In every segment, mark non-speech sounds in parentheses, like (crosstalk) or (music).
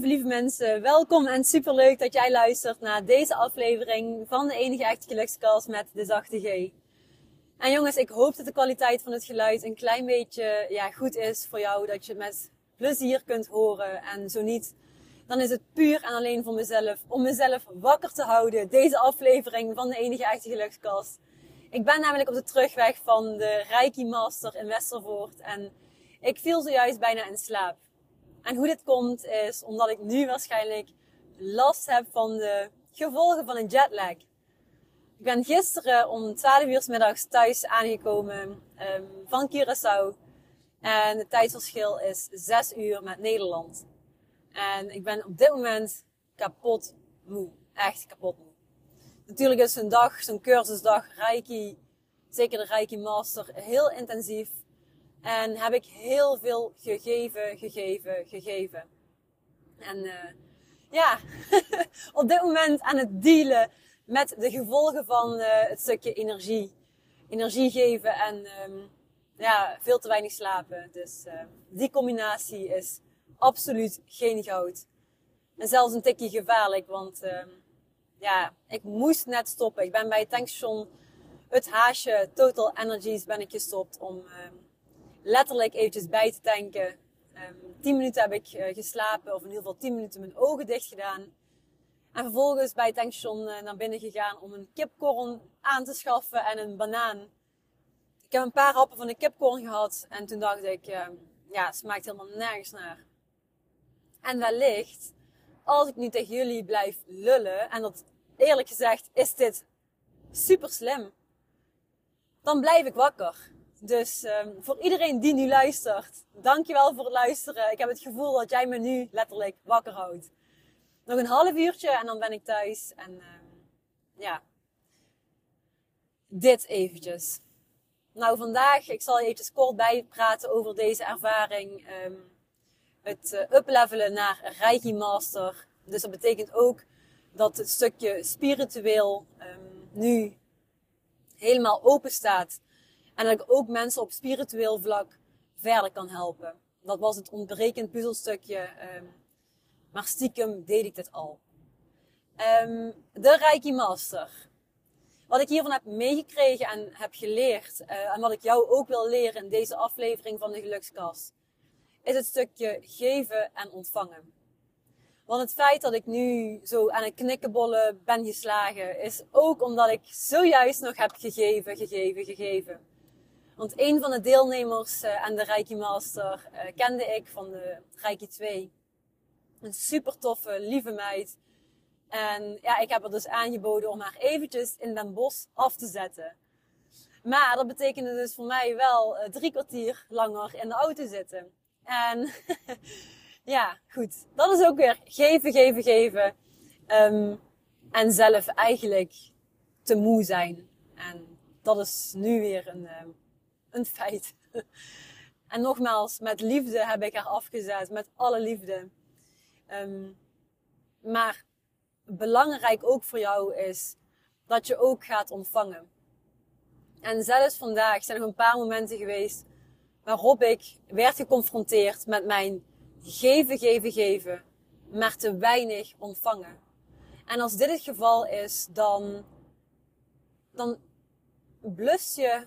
lieve, lieve mensen, welkom en superleuk dat jij luistert naar deze aflevering van de enige echte gelukskast met de zachte G. En jongens, ik hoop dat de kwaliteit van het geluid een klein beetje ja, goed is voor jou, dat je het met plezier kunt horen. En zo niet, dan is het puur en alleen voor mezelf, om mezelf wakker te houden, deze aflevering van de enige echte gelukskast. Ik ben namelijk op de terugweg van de Reiki Master in Westervoort en ik viel zojuist bijna in slaap. En hoe dit komt is omdat ik nu waarschijnlijk last heb van de gevolgen van een jetlag. Ik ben gisteren om 12 uur middags thuis aangekomen um, van Curaçao. En het tijdsverschil is 6 uur met Nederland. En ik ben op dit moment kapot moe. Echt kapot moe. Natuurlijk is zo'n dag, zo'n cursusdag Reiki, zeker de Reiki Master, heel intensief. En heb ik heel veel gegeven, gegeven, gegeven. En uh, ja, (laughs) op dit moment aan het dealen met de gevolgen van uh, het stukje energie. Energie geven en um, ja, veel te weinig slapen. Dus uh, die combinatie is absoluut geen goud. En zelfs een tikje gevaarlijk, want um, ja, ik moest net stoppen. Ik ben bij het tankstation het haasje Total Energies ben ik gestopt om um, letterlijk eventjes bij te tanken. Um, 10 minuten heb ik uh, geslapen, of in ieder geval 10 minuten mijn ogen dicht gedaan. En vervolgens bij het tankstation uh, naar binnen gegaan om een kipkorn aan te schaffen en een banaan. Ik heb een paar happen van de kipkorn gehad en toen dacht ik, uh, ja, het smaakt helemaal nergens naar. En wellicht, als ik nu tegen jullie blijf lullen, en dat eerlijk gezegd is dit super slim, dan blijf ik wakker. Dus um, voor iedereen die nu luistert, dankjewel voor het luisteren. Ik heb het gevoel dat jij me nu letterlijk wakker houdt. Nog een half uurtje en dan ben ik thuis. En uh, ja, dit eventjes. Nou, vandaag, ik zal je eventjes kort bijpraten over deze ervaring. Um, het uh, uplevelen naar Reiki Master. Dus dat betekent ook dat het stukje spiritueel nu helemaal open staat en dat ik ook mensen op spiritueel vlak verder kan helpen. Dat was het ontbrekend puzzelstukje. Um, maar stiekem deed ik dit al. Um, de Reiki Master. Wat ik hiervan heb meegekregen en heb geleerd. Uh, en wat ik jou ook wil leren in deze aflevering van de Gelukskast. Is het stukje geven en ontvangen. Want het feit dat ik nu zo aan het knikkenbollen ben geslagen, is ook omdat ik zojuist nog heb gegeven, gegeven, gegeven. Want een van de deelnemers uh, aan de Reiki Master uh, kende ik van de Reiki 2. Een super toffe, lieve meid. En ja, ik heb er dus aangeboden om haar eventjes in Den Bosch af te zetten. Maar dat betekende dus voor mij wel uh, drie kwartier langer in de auto zitten. En (laughs) ja, goed. Dat is ook weer geven, geven, geven. Um, en zelf eigenlijk te moe zijn. En dat is nu weer een een feit. (laughs) En nogmaals, met liefde heb ik haar afgezet, met alle liefde. Um, maar belangrijk ook voor jou is dat je ook gaat ontvangen. En zelfs vandaag zijn er een paar momenten geweest waarop ik werd geconfronteerd met mijn geven, geven, geven, maar te weinig ontvangen. En als dit het geval is, dan, dan blus je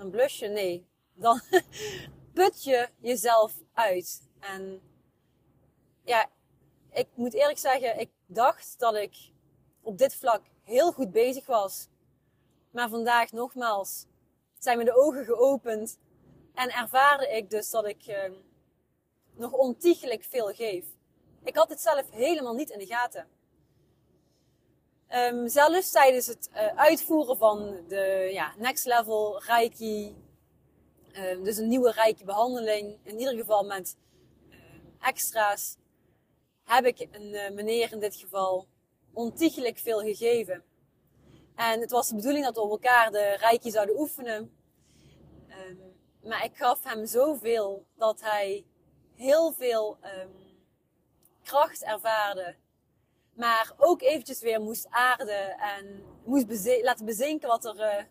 dan blus je, nee. Dan (laughs) put je jezelf uit. En ja, ik moet eerlijk zeggen, ik dacht dat ik op dit vlak heel goed bezig was. Maar vandaag nogmaals zijn me de ogen geopend en ervaarde ik dus dat ik uh, nog ontiegelijk veel geef. Ik had het zelf helemaal niet in de gaten. Um, zelfs tijdens het uh, uitvoeren van de ja, next level Reiki, um, dus een nieuwe Reiki behandeling, in ieder geval met uh, extra's, heb ik een uh, meneer in dit geval ontiegelijk veel gegeven. En het was de bedoeling dat we op elkaar de Reiki zouden oefenen. Maar ik gaf hem zoveel dat hij heel veel kracht ervaarde maar ook eventjes weer moest aarden en moest laten bezinken wat er, uh,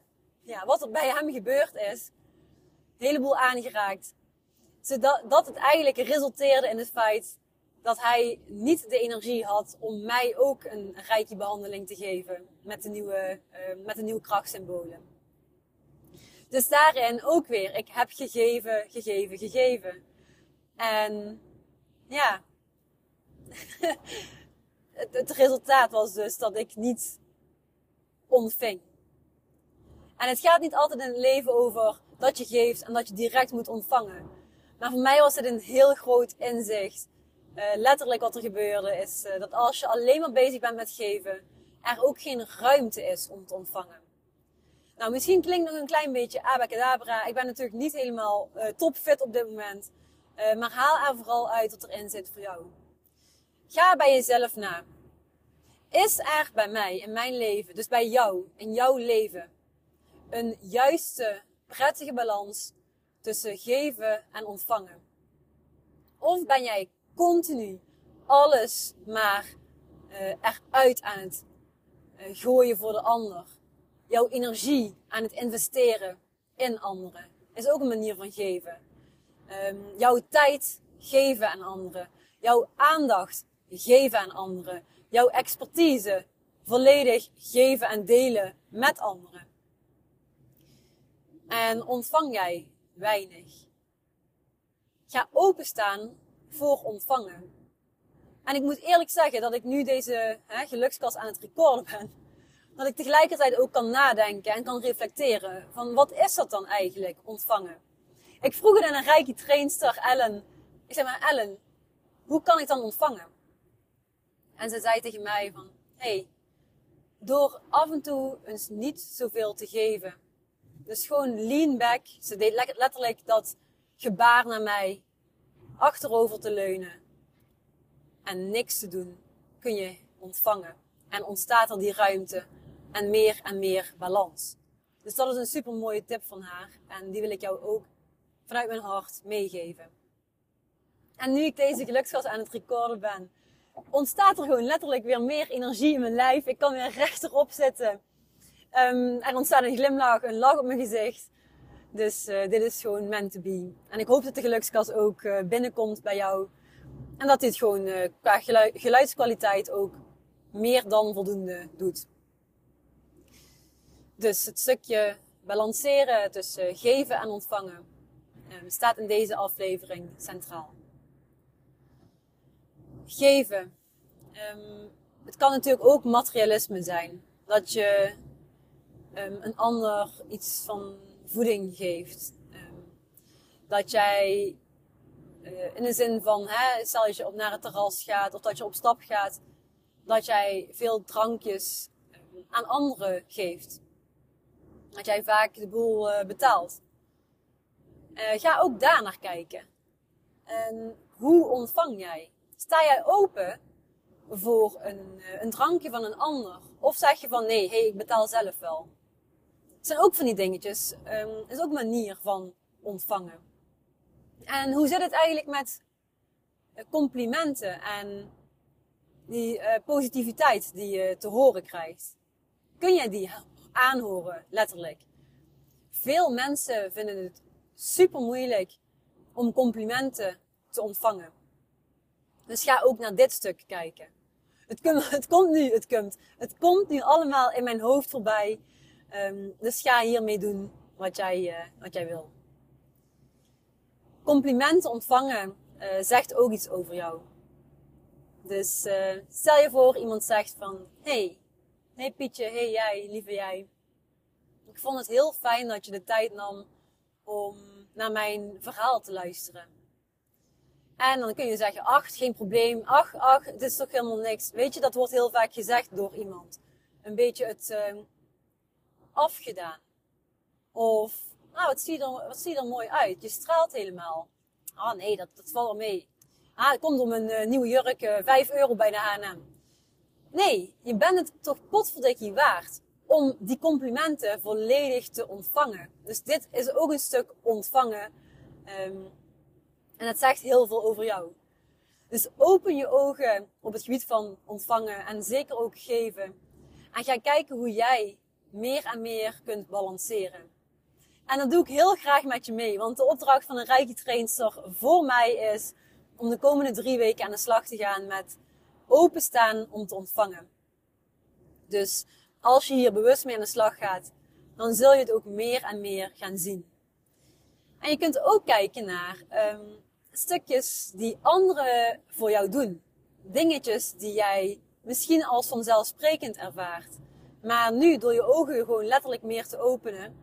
ja, wat er bij hem gebeurd is. Een heleboel aangeraakt. Zodat dat het eigenlijk resulteerde in het feit dat hij niet de energie had om mij ook een rijke behandeling te geven met de nieuwe, uh, met de nieuwe krachtsymbolen. Dus daarin ook weer, ik heb gegeven, gegeven, gegeven. En ja, (laughs) het, resultaat was dus dat ik niet ontving. En het gaat niet altijd in het leven over dat je geeft en dat je direct moet ontvangen. Maar voor mij was het een heel groot inzicht. Uh, letterlijk wat er gebeurde is uh, dat als je alleen maar bezig bent met geven, er ook geen ruimte is om te ontvangen. Nou, misschien klinkt nog een klein beetje abacadabra. Ik ben natuurlijk niet helemaal uh, topfit op dit moment. maar haal er vooral uit wat erin zit voor jou. Ga bij jezelf na. Is er bij mij in mijn leven, dus bij jou, in jouw leven, een juiste, prettige balans tussen geven en ontvangen? Of ben jij continu alles maar uh, eruit aan het uh, gooien voor de ander? Jouw energie aan het investeren in anderen is ook een manier van geven. Um, jouw tijd geven aan anderen. Jouw aandacht geven aan anderen. Jouw expertise volledig geven en delen met anderen. En ontvang jij weinig. Ga openstaan voor ontvangen. En ik moet eerlijk zeggen dat ik nu deze hè, gelukskast aan het recorden ben. Dat ik tegelijkertijd ook kan nadenken en kan reflecteren van wat is dat dan eigenlijk, ontvangen. Ik vroeg het aan een rijke trainster, Ellen. Ik zei maar, Ellen, hoe kan ik dan ontvangen? En ze zei tegen mij van, hey, door af en toe eens niet zoveel te geven. Dus gewoon lean back. Ze deed letterlijk dat gebaar naar mij. Achterover te leunen. En niks te doen. Kun je ontvangen. En ontstaat er die ruimte. En meer en meer balans. Dus dat is een super mooie tip van haar. En die wil ik jou ook vanuit mijn hart meegeven. En nu ik deze geluksgas aan het recorden ben, ontstaat er gewoon letterlijk weer meer energie in mijn lijf. Ik kan weer rechterop zitten. Um, er ontstaat een glimlach, een lach op mijn gezicht. Dus uh, dit is gewoon meant to be. En ik hoop dat de gelukskas ook uh, binnenkomt bij jou. En dat dit gewoon uh, qua geluidskwaliteit ook meer dan voldoende doet. Dus het stukje balanceren tussen geven en ontvangen um, staat in deze aflevering centraal geven. Um, het kan natuurlijk ook materialisme zijn. Dat je um, een ander iets van voeding geeft. Um, dat jij uh, in de zin van, hè, stel je op naar het terras gaat of dat je op stap gaat, dat jij veel drankjes aan anderen geeft. Dat jij vaak de boel uh, betaalt. Uh, ga ook daar naar kijken. En hoe ontvang jij? Sta jij open voor een, eh, een drankje van een ander? Of zeg je van nee, hey, ik betaal zelf wel? Het zijn ook van die dingetjes. Um, is ook manier van ontvangen. En hoe zit het eigenlijk met eh, complimenten en die uh, positiviteit die je te horen krijgt? Kun jij die aanhoren, letterlijk? Veel mensen vinden het super moeilijk om complimenten te ontvangen. Dus ga ook naar dit stuk kijken. Het, komt, het komt nu, het komt. Het komt nu allemaal in mijn hoofd voorbij. Um, dus ga hiermee doen wat jij, uh, wat jij wil. Complimenten ontvangen uh, zegt ook iets over jou. Dus uh, stel je voor iemand zegt van... Hey, hey Pietje, hey jij, lieve jij. Ik vond het heel fijn dat je de tijd nam om naar mijn verhaal te luisteren. En dan kun je zeggen, ach, geen probleem. Ach, ach, het is toch helemaal niks. Weet je, dat wordt heel vaak gezegd door iemand. Een beetje het uh, afgedaan. Of, nou, wat zie, je er, wat zie je er mooi uit. Je straalt helemaal. Ah, nee, dat, dat valt wel mee. Ah, het komt om een uh, nieuwe jurk, uh, eh, 5 euro bij de H&M. Nee, je bent het toch potverdikkie waard om die complimenten volledig te ontvangen. Dus dit is ook een stuk ontvangen. Um, en het zegt heel veel over jou. Dus open je ogen op het gebied van ontvangen en zeker ook geven. En ga kijken hoe jij meer en meer kunt balanceren. En dat doe ik heel graag met je mee, want de opdracht van een rijke trainster voor mij is om de komende drie weken aan de slag te gaan met openstaan om te ontvangen. Dus als je hier bewust mee aan de slag gaat, dan zul je het ook meer en meer gaan zien. En je kunt ook kijken naar um, stukjes die anderen voor jou doen. Dingetjes die jij misschien als vanzelfsprekend ervaart. Maar nu door je ogen gewoon letterlijk meer te openen,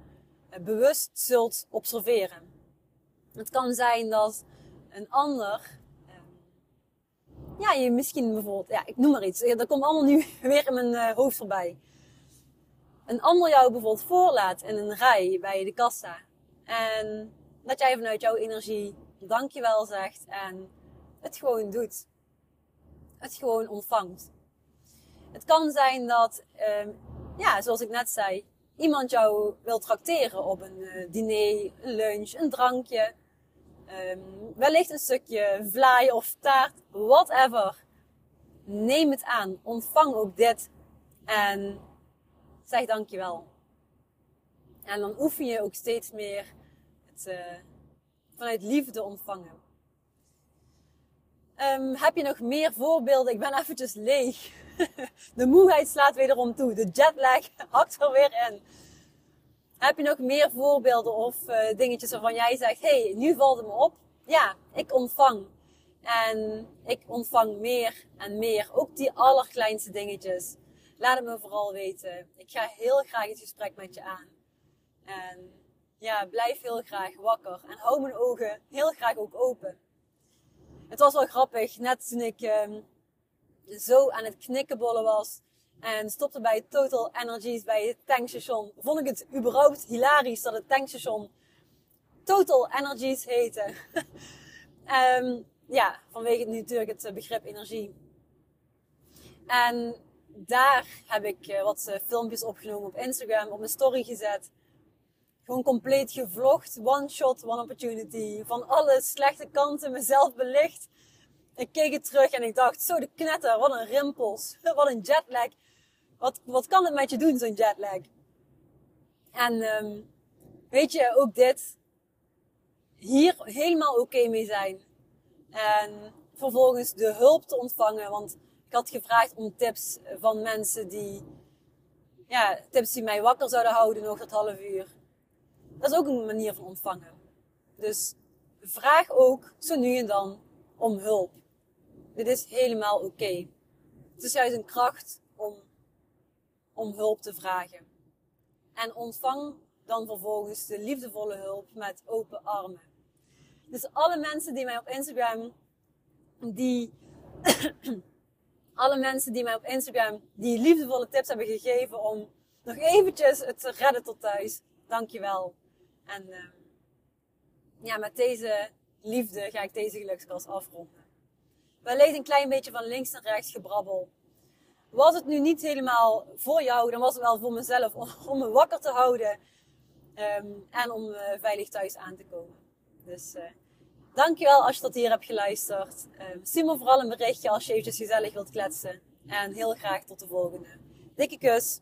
eh, bewust zult observeren. Het kan zijn dat een ander, ehm, ja, je misschien bijvoorbeeld, ja, ik noem maar iets, dat komt allemaal nu (laughs) weer in mijn uh, hoofd voorbij. Een ander jou bijvoorbeeld voorlaat in een rij bij de kassa. En dat jij vanuit jouw energie dankjewel zegt en het gewoon doet. Het gewoon ontvangt. Het kan zijn dat, um, ja, zoals ik net zei, iemand jou wil trakteren op een uh, diner, een lunch, een drankje. Um, wellicht een stukje vlaai of taart, whatever. Neem het aan. Ontvang ook dit. En zeg dankjewel. En dan oefen je ook steeds meer het uh, vanuit liefde ontvangen. Um, heb je nog meer voorbeelden? Ik ben eventjes leeg. (laughs) De moeheid slaat wederom toe. De jetlag (laughs) hakt er weer in. Heb je nog meer voorbeelden of uh, dingetjes waarvan jij zegt: hey, nu valt het me op. Ja, ik ontvang. En ik ontvang meer en meer. Ook die allerkleinste dingetjes. Laat het me vooral weten. Ik ga heel graag het gesprek met je aan. En ja, blijf heel graag wakker. En hou mijn ogen heel graag ook open. Het was wel grappig. Net toen ik um, zo aan het knikkenbollen was. En stopte bij Total Energies bij het tankstation. Vond ik het überhaupt hilarisch dat het tankstation Total Energies heette. um, (laughs) ja, vanwege natuurlijk het begrip energie. En daar heb ik uh, wat uh, filmpjes opgenomen op Instagram, op mijn story gezet. Gewoon compleet gevlogd. One shot, one opportunity. Van alle slechte kanten mezelf belicht. Ik keek het terug en ik dacht, zo de knetter, wat een rimpels. (laughs) Wat een jetlag. Wat, wat kan het met je doen, zo'n jetlag? En um, weet je, ook dit. Hier helemaal oké mee zijn. En vervolgens de hulp te ontvangen. Want ik had gevraagd om tips van mensen die, ja, tips die mij wakker zouden houden nog dat half uur. Dat is ook een manier van ontvangen. Dus vraag ook zo nu en dan om hulp. Dit is helemaal oké. Het is juist een kracht om, om hulp te vragen. En ontvang dan vervolgens de liefdevolle hulp met open armen. Dus alle mensen die mij op Instagram, die, (clears throat) alle mensen die mij op Instagram die liefdevolle tips hebben gegeven om nog eventjes het te redden tot thuis. Dankjewel. En uh, ja, met deze liefde ga ik deze gelukskast afronden. Wellicht een klein beetje van links naar rechts gebrabbel. Was het nu niet helemaal voor jou, dan was het wel voor mezelf om, (laughs) me wakker te houden. Um, en om uh, veilig thuis aan te komen. Dus uh, dankjewel als je tot hier hebt geluisterd. Um, stuur me vooral een berichtje als je eventjes gezellig wilt kletsen. En heel graag tot de volgende. Dikke kus.